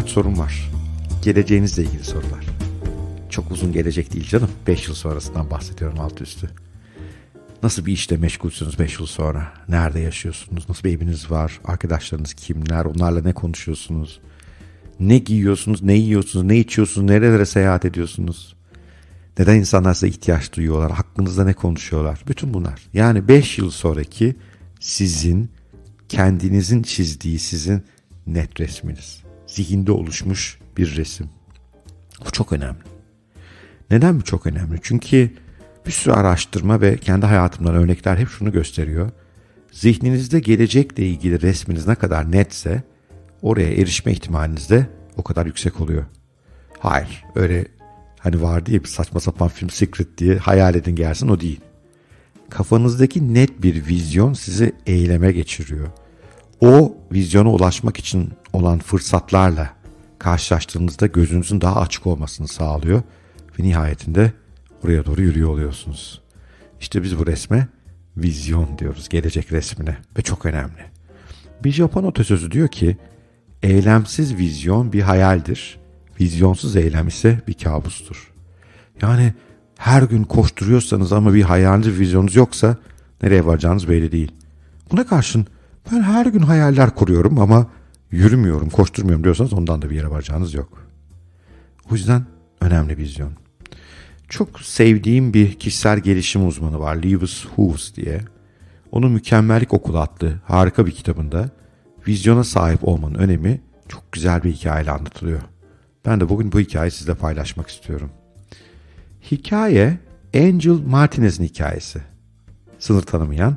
birkaç sorum var. Geleceğinizle ilgili sorular. Çok uzun gelecek değil canım. 5 yıl sonrasından bahsediyorum alt üstü. Nasıl bir işte meşgulsünüz 5 yıl sonra? Nerede yaşıyorsunuz? Nasıl bir eviniz var? Arkadaşlarınız kimler? Onlarla ne konuşuyorsunuz? Ne giyiyorsunuz? Ne yiyorsunuz? Ne içiyorsunuz? Nerelere seyahat ediyorsunuz? Neden insanlar size ihtiyaç duyuyorlar? Hakkınızda ne konuşuyorlar? Bütün bunlar. Yani 5 yıl sonraki sizin kendinizin çizdiği sizin net resminiz. Zihinde oluşmuş bir resim. Bu çok önemli. Neden bu çok önemli? Çünkü bir sürü araştırma ve kendi hayatımdan örnekler hep şunu gösteriyor. Zihninizde gelecekle ilgili resminiz ne kadar netse oraya erişme ihtimaliniz de o kadar yüksek oluyor. Hayır öyle hani var diye bir saçma sapan film Secret diye hayal edin gelsin o değil. Kafanızdaki net bir vizyon sizi eyleme geçiriyor. O vizyona ulaşmak için olan fırsatlarla karşılaştığınızda gözünüzün daha açık olmasını sağlıyor ve nihayetinde oraya doğru yürüyor oluyorsunuz. İşte biz bu resme vizyon diyoruz, gelecek resmine ve çok önemli. Bir Japon atasözü diyor ki, eylemsiz vizyon bir hayaldir, vizyonsuz eylem ise bir kabustur. Yani her gün koşturuyorsanız ama bir hayaliniz, vizyonunuz yoksa nereye varacağınız belli değil. Buna karşın ben her gün hayaller kuruyorum ama yürümüyorum, koşturmuyorum diyorsanız ondan da bir yere varacağınız yok. O yüzden önemli vizyon. Çok sevdiğim bir kişisel gelişim uzmanı var Lewis Hughes diye. Onun Mükemmellik Okulu adlı harika bir kitabında vizyona sahip olmanın önemi çok güzel bir hikayeyle anlatılıyor. Ben de bugün bu hikayeyi sizle paylaşmak istiyorum. Hikaye Angel Martinez'in hikayesi. Sınır tanımayan,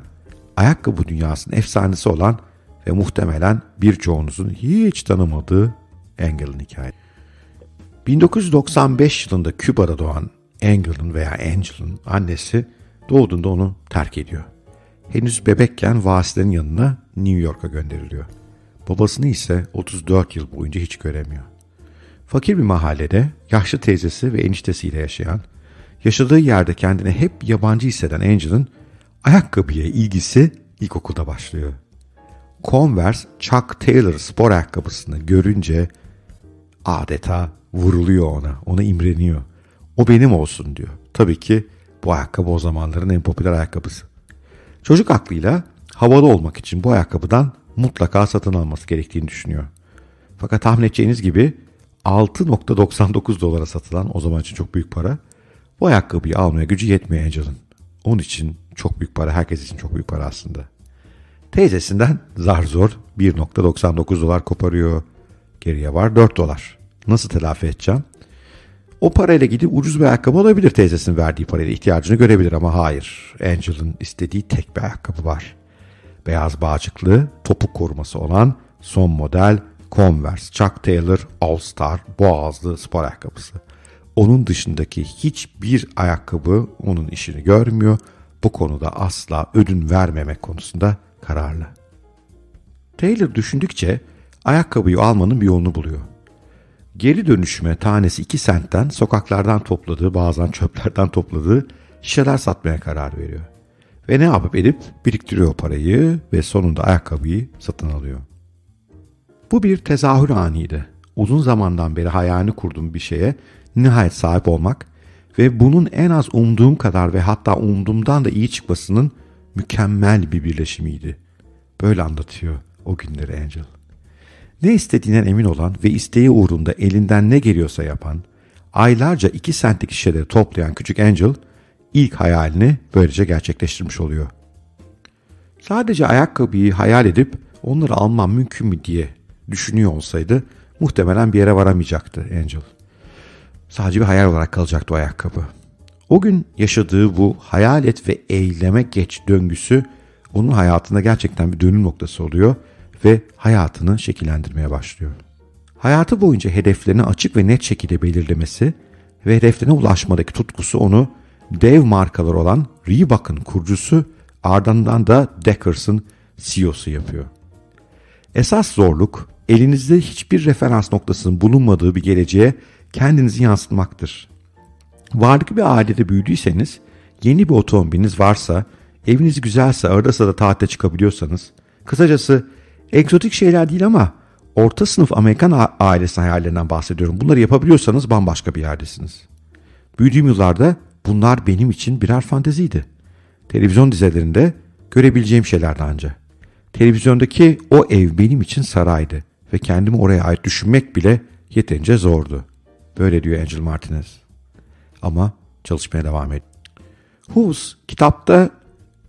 ayakkabı dünyasının efsanesi olan ve muhtemelen birçoğunuzun hiç tanımadığı Angel'ın hikayesi. 1995 yılında Küba'da doğan Angel'ın veya Angel'ın annesi doğduğunda onu terk ediyor. Henüz bebekken vasilerin yanına New York'a gönderiliyor. Babasını ise 34 yıl boyunca hiç göremiyor. Fakir bir mahallede yaşlı teyzesi ve eniştesiyle yaşayan, yaşadığı yerde kendine hep yabancı hisseden Angel'ın ayakkabıya ilgisi ilkokulda başlıyor. Converse Chuck Taylor spor ayakkabısını görünce adeta vuruluyor ona, ona imreniyor. O benim olsun diyor. Tabii ki bu ayakkabı o zamanların en popüler ayakkabısı. Çocuk aklıyla havalı olmak için bu ayakkabıdan mutlaka satın alması gerektiğini düşünüyor. Fakat tahmin edeceğiniz gibi 6.99 dolara satılan o zaman için çok büyük para. Bu ayakkabıyı almaya gücü yetmiyor Angel'ın. Onun için çok büyük para, herkes için çok büyük para aslında. Teyzesinden zar zor 1.99 dolar koparıyor. Geriye var 4 dolar. Nasıl telafi edeceğim? O parayla gidip ucuz bir ayakkabı alabilir teyzesinin verdiği parayla ihtiyacını görebilir ama hayır. Angel'ın istediği tek bir ayakkabı var. Beyaz bağcıklı, topuk koruması olan son model Converse Chuck Taylor All Star boğazlı spor ayakkabısı. Onun dışındaki hiçbir ayakkabı onun işini görmüyor. Bu konuda asla ödün vermemek konusunda kararlı. Taylor düşündükçe ayakkabıyı almanın bir yolunu buluyor. Geri dönüşüme tanesi 2 sentten sokaklardan topladığı bazen çöplerden topladığı şişeler satmaya karar veriyor. Ve ne yapıp edip biriktiriyor parayı ve sonunda ayakkabıyı satın alıyor. Bu bir tezahür aniydi. Uzun zamandan beri hayalini kurduğum bir şeye nihayet sahip olmak ve bunun en az umduğum kadar ve hatta umduğumdan da iyi çıkmasının mükemmel bir birleşimiydi. Böyle anlatıyor o günleri Angel. Ne istediğinden emin olan ve isteği uğrunda elinden ne geliyorsa yapan, aylarca iki sentlik şişeleri toplayan küçük Angel, ilk hayalini böylece gerçekleştirmiş oluyor. Sadece ayakkabıyı hayal edip onları almam mümkün mü diye düşünüyor olsaydı muhtemelen bir yere varamayacaktı Angel. Sadece bir hayal olarak kalacaktı o ayakkabı. O gün yaşadığı bu hayal et ve eyleme geç döngüsü onun hayatında gerçekten bir dönüm noktası oluyor ve hayatını şekillendirmeye başlıyor. Hayatı boyunca hedeflerini açık ve net şekilde belirlemesi ve hedeflerine ulaşmadaki tutkusu onu dev markalar olan Reebok'un kurucusu ardından da Deckers'ın CEO'su yapıyor. Esas zorluk elinizde hiçbir referans noktasının bulunmadığı bir geleceğe kendinizi yansıtmaktır. Varlıklı bir ailede büyüdüyseniz, yeni bir otomobiliniz varsa, eviniz güzelse, arada sırada tatile çıkabiliyorsanız, kısacası egzotik şeyler değil ama orta sınıf Amerikan ailesi hayallerinden bahsediyorum. Bunları yapabiliyorsanız bambaşka bir yerdesiniz. Büyüdüğüm yıllarda bunlar benim için birer fanteziydi. Televizyon dizilerinde görebileceğim şeylerdi anca. Televizyondaki o ev benim için saraydı ve kendimi oraya ait düşünmek bile yeterince zordu. Böyle diyor Angel Martinez. Ama çalışmaya devam et. Hughes kitapta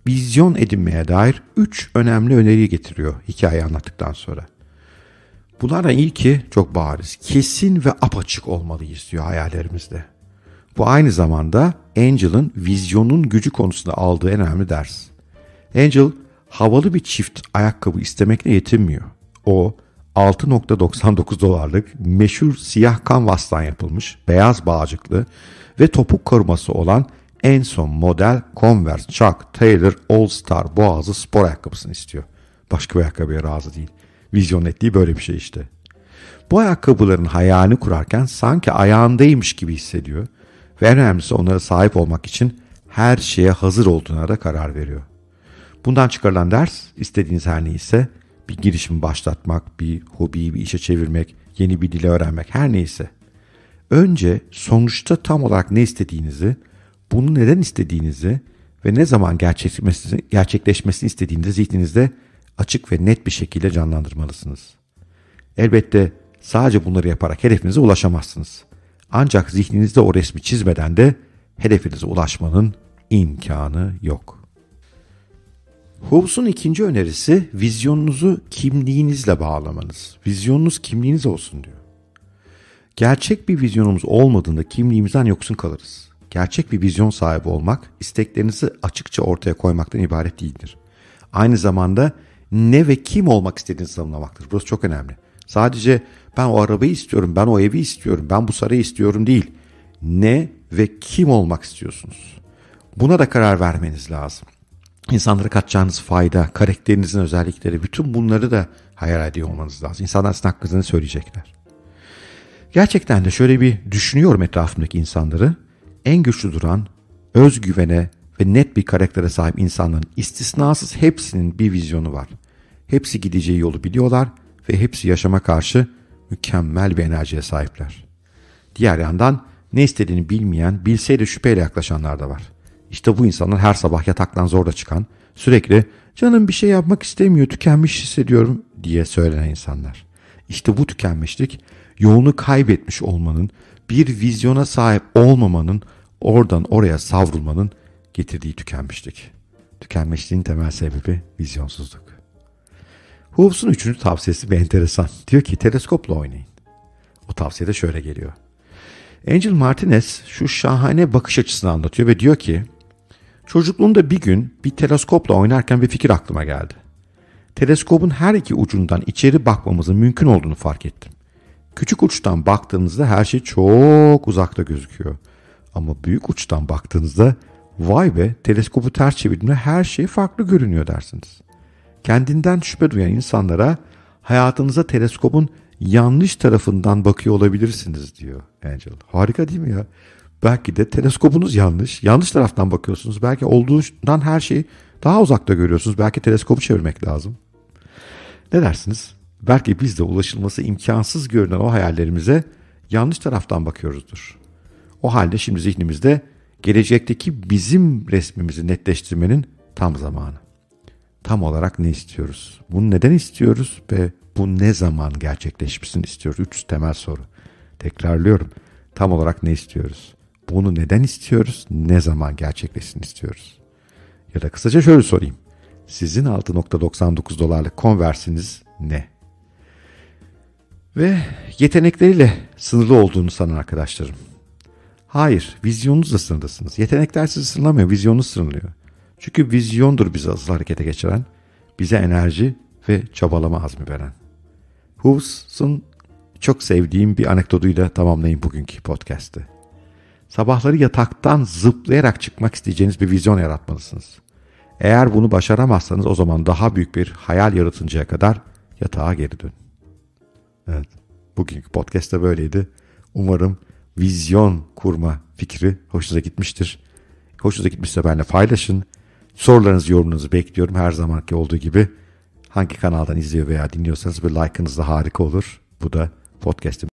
vizyon edinmeye dair üç önemli öneriyi getiriyor hikayeyi anlattıktan sonra. Bunlardan ilki çok bariz. Kesin ve apaçık olmalıyız diyor hayallerimizde. Bu aynı zamanda Angel'ın vizyonun gücü konusunda aldığı en önemli ders. Angel havalı bir çift ayakkabı istemekle yetinmiyor. O 6.99 dolarlık meşhur siyah kanvastan yapılmış beyaz bağcıklı ve topuk koruması olan en son model Converse Chuck Taylor All Star boğazı spor ayakkabısını istiyor. Başka bir ayakkabıya razı değil. Vizyon ettiği böyle bir şey işte. Bu ayakkabıların hayalini kurarken sanki ayağındaymış gibi hissediyor ve en önemlisi onlara sahip olmak için her şeye hazır olduğuna da karar veriyor. Bundan çıkarılan ders istediğiniz her neyse bir girişim başlatmak, bir hobiyi bir işe çevirmek, yeni bir dili öğrenmek her neyse. Önce sonuçta tam olarak ne istediğinizi, bunu neden istediğinizi ve ne zaman gerçekleşmesini, gerçekleşmesini istediğinizi zihninizde açık ve net bir şekilde canlandırmalısınız. Elbette sadece bunları yaparak hedefinize ulaşamazsınız. Ancak zihninizde o resmi çizmeden de hedefinize ulaşmanın imkanı yok. Hobbes'un ikinci önerisi vizyonunuzu kimliğinizle bağlamanız. Vizyonunuz kimliğiniz olsun diyor. Gerçek bir vizyonumuz olmadığında kimliğimizden yoksun kalırız. Gerçek bir vizyon sahibi olmak, isteklerinizi açıkça ortaya koymaktan ibaret değildir. Aynı zamanda ne ve kim olmak istediğinizi tanımlamaktır. Burası çok önemli. Sadece ben o arabayı istiyorum, ben o evi istiyorum, ben bu sarayı istiyorum değil. Ne ve kim olmak istiyorsunuz? Buna da karar vermeniz lazım. İnsanlara katacağınız fayda, karakterinizin özellikleri, bütün bunları da hayal ediyor olmanız lazım. İnsanlar sizin hakkınızda söyleyecekler. Gerçekten de şöyle bir düşünüyorum etrafımdaki insanları. En güçlü duran, özgüvene ve net bir karaktere sahip insanların istisnasız hepsinin bir vizyonu var. Hepsi gideceği yolu biliyorlar ve hepsi yaşama karşı mükemmel bir enerjiye sahipler. Diğer yandan ne istediğini bilmeyen, bilseydi de şüpheyle yaklaşanlar da var. İşte bu insanlar her sabah yataktan zorla çıkan, sürekli canım bir şey yapmak istemiyor, tükenmiş hissediyorum diye söylenen insanlar. İşte bu tükenmişlik yolunu kaybetmiş olmanın, bir vizyona sahip olmamanın, oradan oraya savrulmanın getirdiği tükenmişlik. Tükenmişliğin temel sebebi vizyonsuzluk. Hobbes'un üçüncü tavsiyesi bir enteresan. Diyor ki teleskopla oynayın. O tavsiye de şöyle geliyor. Angel Martinez şu şahane bakış açısını anlatıyor ve diyor ki çocukluğumda bir gün bir teleskopla oynarken bir fikir aklıma geldi. Teleskopun her iki ucundan içeri bakmamızın mümkün olduğunu fark ettim. Küçük uçtan baktığınızda her şey çok uzakta gözüküyor. Ama büyük uçtan baktığınızda vay be teleskopu ters çevirdiğimde her şey farklı görünüyor dersiniz. Kendinden şüphe duyan insanlara hayatınıza teleskopun yanlış tarafından bakıyor olabilirsiniz diyor Angel. Harika değil mi ya? Belki de teleskopunuz yanlış. Yanlış taraftan bakıyorsunuz. Belki olduğundan her şeyi daha uzakta görüyorsunuz. Belki teleskopu çevirmek lazım. Ne dersiniz? Belki biz de ulaşılması imkansız görünen o hayallerimize yanlış taraftan bakıyoruzdur. O halde şimdi zihnimizde gelecekteki bizim resmimizi netleştirmenin tam zamanı. Tam olarak ne istiyoruz? Bunu neden istiyoruz ve bu ne zaman gerçekleşmesini istiyoruz? Üç temel soru. Tekrarlıyorum. Tam olarak ne istiyoruz? Bunu neden istiyoruz? Ne zaman gerçekleşsin istiyoruz? Ya da kısaca şöyle sorayım. Sizin 6.99 dolarlık konversiniz ne? Ve yetenekleriyle sınırlı olduğunu sanan arkadaşlarım. Hayır, vizyonunuzla sınırlısınız. Yetenekler sizi sınırlamıyor, vizyonunuz sınırlıyor. Çünkü vizyondur bizi asıl harekete geçiren, bize enerji ve çabalama azmi veren. Hugges'ın çok sevdiğim bir anekdotuyla tamamlayayım bugünkü podcast'ı. Sabahları yataktan zıplayarak çıkmak isteyeceğiniz bir vizyon yaratmalısınız. Eğer bunu başaramazsanız o zaman daha büyük bir hayal yaratıncaya kadar yatağa geri dönün. Evet, bugünkü podcast da böyleydi. Umarım vizyon kurma fikri hoşunuza gitmiştir. Hoşunuza gitmişse benimle paylaşın. Sorularınızı, yorumlarınızı bekliyorum her zamanki olduğu gibi. Hangi kanaldan izliyor veya dinliyorsanız bir like'ınız da harika olur. Bu da podcast'im